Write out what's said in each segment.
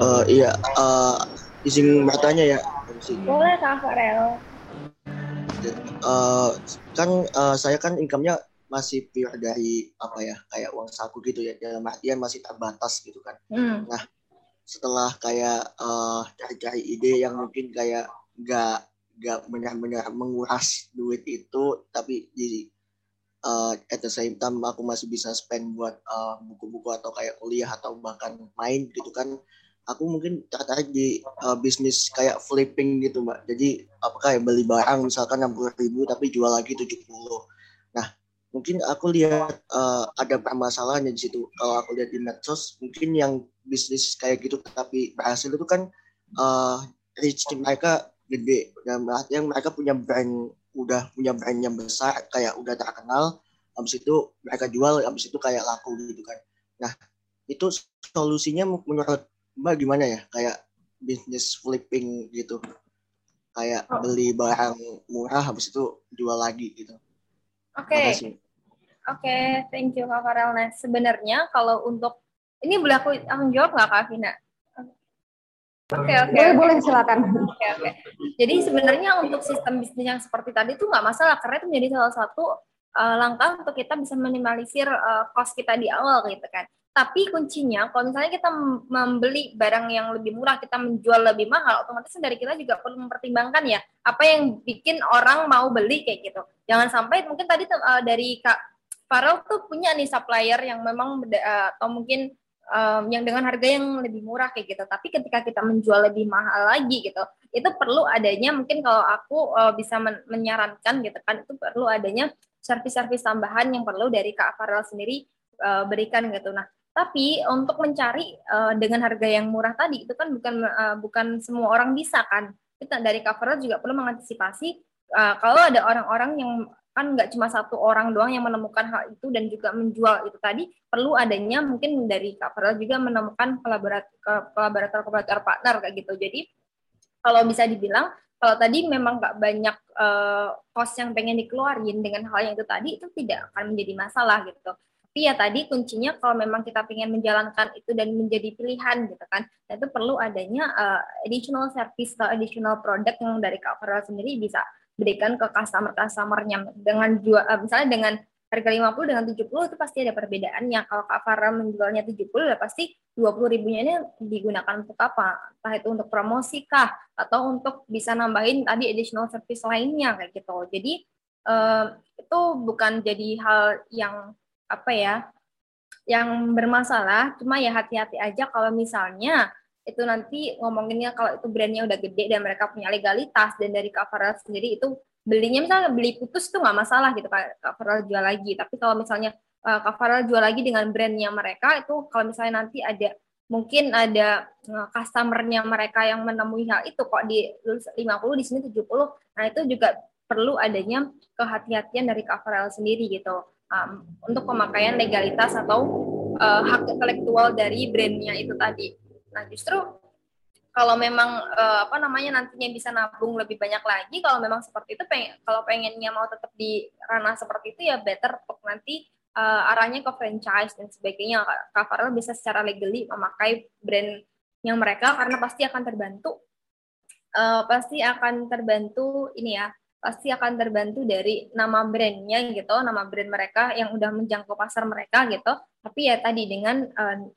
Uh, iya, uh, izin bertanya ya. Boleh Kak Farel. Uh, kan uh, saya kan income-nya masih pure dari apa ya kayak uang saku gitu ya dalam artian masih terbatas gitu kan. Hmm. Nah setelah kayak uh, cari-cari ide yang mungkin kayak nggak nggak benar-benar menguras duit itu tapi di uh, at the same time aku masih bisa spend buat buku-buku uh, atau kayak kuliah atau bahkan main gitu kan aku mungkin tertarik di uh, bisnis kayak flipping gitu mbak. Jadi apa kayak beli barang misalkan enam puluh ribu tapi jual lagi tujuh puluh. Nah mungkin aku lihat uh, ada permasalahannya di situ. Kalau aku lihat di medsos, mungkin yang bisnis kayak gitu tapi berhasil itu kan uh, reach mereka gede. Dan yang mereka punya brand udah punya brand yang besar kayak udah terkenal habis itu mereka jual habis itu kayak laku gitu kan. Nah itu solusinya menurut mbak gimana ya kayak bisnis flipping gitu kayak oh. beli barang murah habis itu jual lagi gitu Oke. Okay. Oke, okay, thank you Kak Farel. Nah, sebenarnya kalau untuk ini boleh aku tanggung jawab nggak Kak Vina? Oke okay, oke. Okay, boleh boleh silakan. Oke okay, oke. Okay. Jadi sebenarnya untuk sistem bisnis yang seperti tadi itu nggak masalah karena itu menjadi salah satu uh, langkah untuk kita bisa minimalisir uh, cost kita di awal gitu kan. Tapi kuncinya kalau misalnya kita membeli barang yang lebih murah, kita menjual lebih mahal, otomatis dari kita juga perlu mempertimbangkan ya apa yang bikin orang mau beli kayak gitu. Jangan sampai mungkin tadi uh, dari Kak Farel tuh punya nih supplier yang memang uh, atau mungkin um, yang dengan harga yang lebih murah kayak gitu. Tapi ketika kita menjual lebih mahal lagi gitu, itu perlu adanya mungkin kalau aku uh, bisa men menyarankan gitu kan itu perlu adanya servis-servis tambahan yang perlu dari Kak Farel sendiri berikan gitu. Nah, tapi untuk mencari uh, dengan harga yang murah tadi itu kan bukan uh, bukan semua orang bisa kan. Kita dari cover juga perlu mengantisipasi uh, kalau ada orang-orang yang kan nggak cuma satu orang doang yang menemukan hal itu dan juga menjual itu tadi perlu adanya mungkin dari cover juga menemukan kolaborator kolaborator kolaborator partner kayak gitu. Jadi kalau bisa dibilang kalau tadi memang nggak banyak uh, cost yang pengen dikeluarin dengan hal yang itu tadi itu tidak akan menjadi masalah gitu tapi ya tadi kuncinya kalau memang kita ingin menjalankan itu dan menjadi pilihan gitu kan nah itu perlu adanya uh, additional service atau additional product yang dari Kak sendiri bisa berikan ke customer customernya dengan jual uh, misalnya dengan harga 50 dengan 70 itu pasti ada perbedaannya kalau Kak Farah menjualnya 70 ya pasti 20 ribunya ini digunakan untuk apa? Entah itu untuk promosi kah? Atau untuk bisa nambahin tadi additional service lainnya kayak gitu. Jadi uh, itu bukan jadi hal yang apa ya yang bermasalah cuma ya hati-hati aja kalau misalnya itu nanti ngomonginnya kalau itu brandnya udah gede dan mereka punya legalitas dan dari cover sendiri itu belinya misalnya beli putus tuh nggak masalah gitu cover jual lagi. Tapi kalau misalnya uh, jual lagi dengan brandnya mereka itu kalau misalnya nanti ada mungkin ada uh, customernya mereka yang menemui hal itu kok di 50 di sini 70 nah itu juga perlu adanya kehati-hatian dari cover sendiri gitu um, untuk pemakaian legalitas atau uh, hak intelektual dari brandnya itu tadi. Nah justru kalau memang uh, apa namanya nantinya bisa nabung lebih banyak lagi, kalau memang seperti itu, pengen, kalau pengennya mau tetap di ranah seperti itu ya better untuk nanti uh, arahnya ke franchise dan sebagainya. Kak bisa secara legally memakai brand yang mereka karena pasti akan terbantu, uh, pasti akan terbantu ini ya pasti akan terbantu dari nama brandnya gitu, nama brand mereka yang udah menjangkau pasar mereka gitu. Tapi ya tadi dengan uh,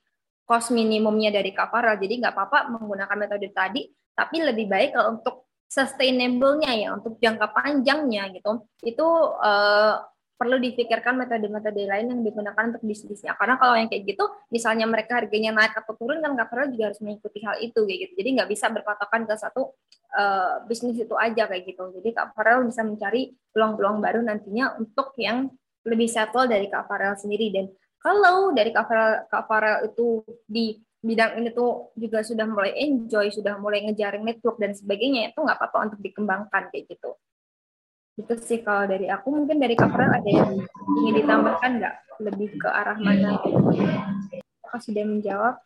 cost minimumnya dari Kavara, jadi nggak apa-apa menggunakan metode tadi, tapi lebih baik kalau untuk sustainable-nya ya, untuk jangka panjangnya gitu, itu uh, perlu difikirkan metode-metode lain yang digunakan untuk bisnisnya. Karena kalau yang kayak gitu, misalnya mereka harganya naik atau turun, kan Kavara juga harus mengikuti hal itu kayak gitu. Jadi nggak bisa berpatokan ke satu uh, bisnis itu aja kayak gitu. Jadi Kak Farel bisa mencari peluang-peluang baru nantinya untuk yang lebih settle dari Kak Farel sendiri. Dan kalau dari Kak Farel, Kak Farel itu di bidang ini tuh juga sudah mulai enjoy, sudah mulai ngejaring network dan sebagainya, itu nggak apa-apa untuk dikembangkan kayak gitu. Itu sih kalau dari aku, mungkin dari Kak Farel ada yang ingin ditambahkan nggak? Lebih ke arah mana? Aku sudah menjawab.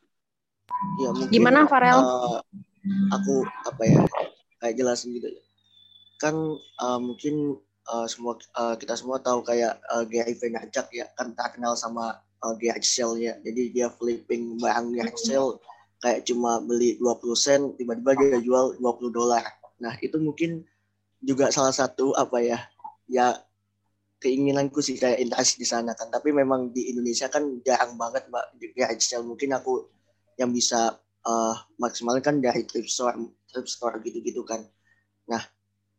Ya, mungkin, Gimana Farel? Uh, aku apa ya kayak jelasin gitu. Kan uh, mungkin uh, semua uh, kita semua tahu kayak uh, Gary Vaynerchuk ya kan terkenal sama uh, sale ya jadi dia flipping barang garage sale kayak cuma beli 20 sen tiba-tiba dia jual 20 dolar. Nah itu mungkin juga salah satu apa ya ya keinginanku sih kayak investasi di sana kan. Tapi memang di Indonesia kan jarang banget mbak ya mungkin aku yang bisa uh, maksimalkan dari thrift store thrift store gitu-gitu kan nah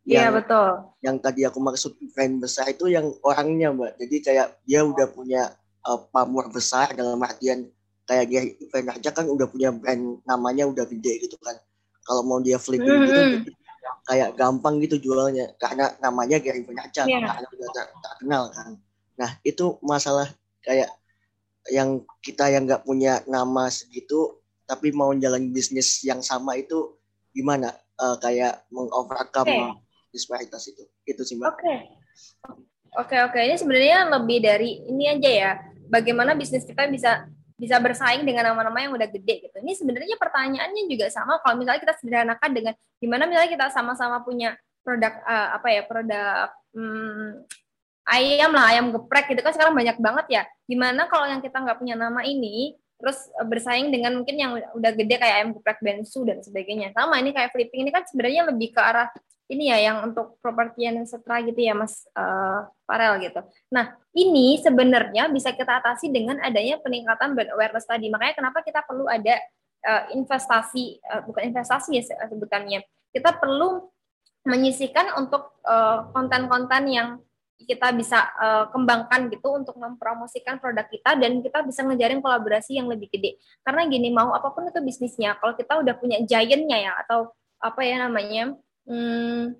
Iya betul. Yang tadi aku maksud brand besar itu yang orangnya mbak. Jadi kayak dia udah punya uh, pamor besar dalam artian kayak dia event aja kan udah punya brand namanya udah gede gitu kan. Kalau mau dia flipping mm -hmm. gitu kayak gampang gitu jualnya karena namanya Gary Vaynerchuk yeah. karena udah tak, tak kenal kan. Nah itu masalah kayak yang kita yang nggak punya nama segitu tapi mau jalan bisnis yang sama itu gimana uh, kayak mengovercome okay. disparitas itu itu sih mbak. Oke okay. oke okay, oke okay. ini sebenarnya lebih dari ini aja ya bagaimana bisnis kita bisa bisa bersaing dengan nama-nama yang udah gede gitu. Ini sebenarnya pertanyaannya juga sama kalau misalnya kita sederhanakan dengan gimana misalnya kita sama-sama punya produk uh, apa ya produk hmm, ayam lah ayam geprek gitu kan sekarang banyak banget ya. Gimana kalau yang kita nggak punya nama ini terus bersaing dengan mungkin yang udah gede kayak ayam geprek bensu dan sebagainya. Sama ini kayak flipping ini kan sebenarnya lebih ke arah ini ya yang untuk properti yang setra gitu ya Mas uh, Farel gitu. Nah ini sebenarnya bisa kita atasi dengan adanya peningkatan brand awareness tadi. Makanya kenapa kita perlu ada uh, investasi uh, bukan investasi ya sebutannya. Kita perlu menyisikan untuk konten-konten uh, yang kita bisa uh, kembangkan gitu untuk mempromosikan produk kita dan kita bisa ngejarin kolaborasi yang lebih gede. Karena gini mau apa pun itu bisnisnya, kalau kita udah punya giantnya ya atau apa ya namanya hmm,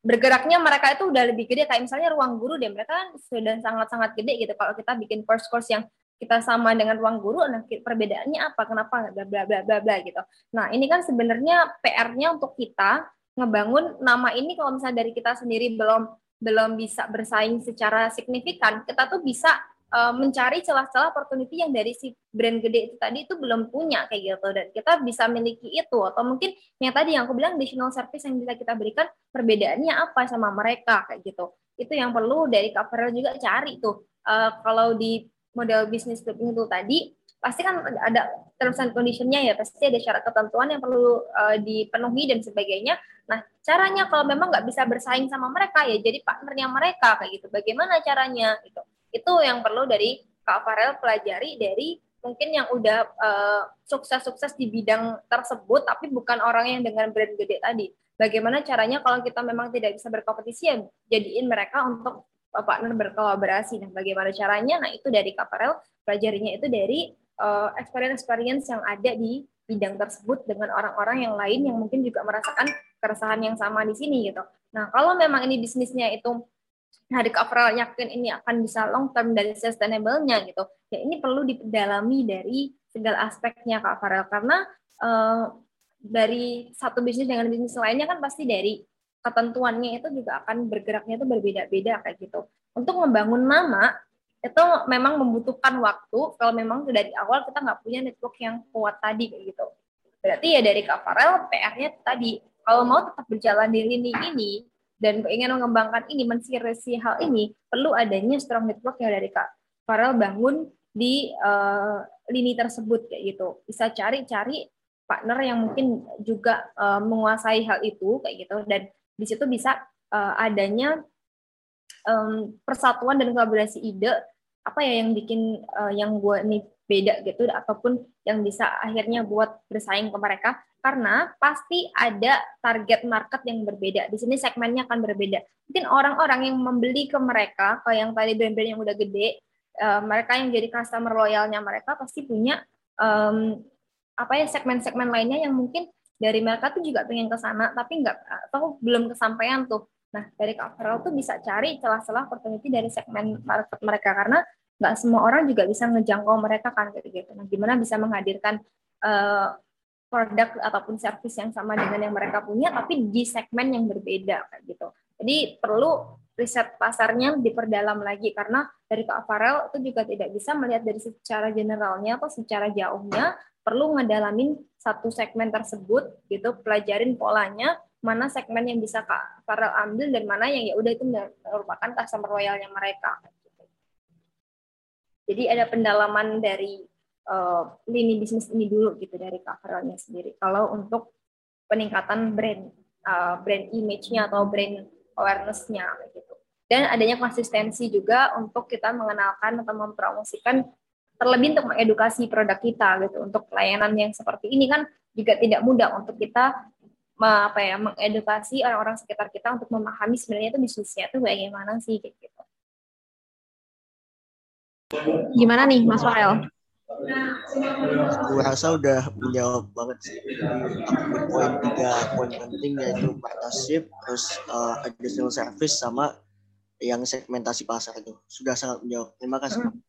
bergeraknya mereka itu udah lebih gede. Kayak misalnya ruang guru deh mereka kan sudah sangat-sangat gede gitu. Kalau kita bikin course-course yang kita sama dengan ruang guru nah perbedaannya apa? Kenapa? Bla bla bla bla bla gitu. Nah ini kan sebenarnya PR-nya untuk kita ngebangun nama ini kalau misalnya dari kita sendiri belum belum bisa bersaing secara signifikan kita tuh bisa uh, mencari celah-celah opportunity yang dari si brand gede itu tadi itu belum punya kayak gitu. Dan kita bisa miliki itu atau mungkin yang tadi yang aku bilang additional service yang bisa kita berikan perbedaannya apa sama mereka kayak gitu. Itu yang perlu dari cover juga cari tuh. Uh, kalau di model bisnis itu tadi pasti kan ada terms and conditionnya ya pasti ada syarat ketentuan yang perlu uh, dipenuhi dan sebagainya nah caranya kalau memang nggak bisa bersaing sama mereka ya jadi partnernya mereka kayak gitu bagaimana caranya gitu itu yang perlu dari Kak Farel pelajari dari mungkin yang udah uh, sukses-sukses di bidang tersebut tapi bukan orang yang dengan brand gede tadi. Bagaimana caranya kalau kita memang tidak bisa berkompetisi ya jadiin mereka untuk uh, partner berkolaborasi. Nah, bagaimana caranya? Nah, itu dari Kak Farel pelajarinya itu dari uh, experience-experience yang ada di bidang tersebut dengan orang-orang yang lain yang mungkin juga merasakan keresahan yang sama di sini gitu. Nah, kalau memang ini bisnisnya itu hari coverall yakin ini akan bisa long term dan sustainable-nya gitu. Ya ini perlu didalami dari segala aspeknya Kak Farel karena uh, dari satu bisnis dengan bisnis lainnya kan pasti dari ketentuannya itu juga akan bergeraknya itu berbeda-beda kayak gitu. Untuk membangun nama itu memang membutuhkan waktu kalau memang dari awal kita nggak punya network yang kuat tadi kayak gitu. Berarti ya dari Kak Farel PR-nya tadi kalau mau tetap berjalan di lini ini dan ingin mengembangkan ini, mensirisi hal ini, perlu adanya strong network yang dari Kak Farel bangun di uh, lini tersebut kayak gitu. Bisa cari-cari partner yang mungkin juga uh, menguasai hal itu kayak gitu dan di situ bisa uh, adanya um, persatuan dan kolaborasi ide apa ya yang bikin uh, yang gue ini beda gitu ataupun yang bisa akhirnya buat bersaing ke mereka karena pasti ada target market yang berbeda. Di sini segmennya akan berbeda. Mungkin orang-orang yang membeli ke mereka, kayak yang tadi brand-brand yang udah gede, uh, mereka yang jadi customer loyalnya mereka pasti punya um, apa ya segmen-segmen lainnya yang mungkin dari mereka tuh juga pengen ke sana, tapi nggak atau belum kesampaian tuh. Nah, dari coverall tuh bisa cari celah-celah opportunity dari segmen market mereka karena nggak semua orang juga bisa ngejangkau mereka kan kayak gitu. Nah, gimana bisa menghadirkan uh, produk ataupun service yang sama dengan yang mereka punya tapi di segmen yang berbeda kayak gitu. Jadi perlu riset pasarnya diperdalam lagi karena dari Farel itu juga tidak bisa melihat dari secara generalnya atau secara jauhnya perlu ngedalamin satu segmen tersebut gitu pelajarin polanya mana segmen yang bisa Kak Farel ambil dan mana yang ya udah itu merupakan customer loyalnya mereka. Jadi ada pendalaman dari uh, lini bisnis ini dulu gitu dari covernya sendiri. Kalau untuk peningkatan brand uh, brand image-nya atau brand awareness-nya gitu. Dan adanya konsistensi juga untuk kita mengenalkan atau mempromosikan terlebih untuk mengedukasi produk kita gitu. Untuk layanan yang seperti ini kan juga tidak mudah untuk kita apa ya mengedukasi orang-orang sekitar kita untuk memahami sebenarnya itu bisnisnya itu bagaimana sih gitu. Gimana nih Mas Farel? Gue rasa udah menjawab banget sih. Aku poin tiga poin penting yaitu partnership, terus uh, additional service sama yang segmentasi pasar itu sudah sangat menjawab. Terima kasih.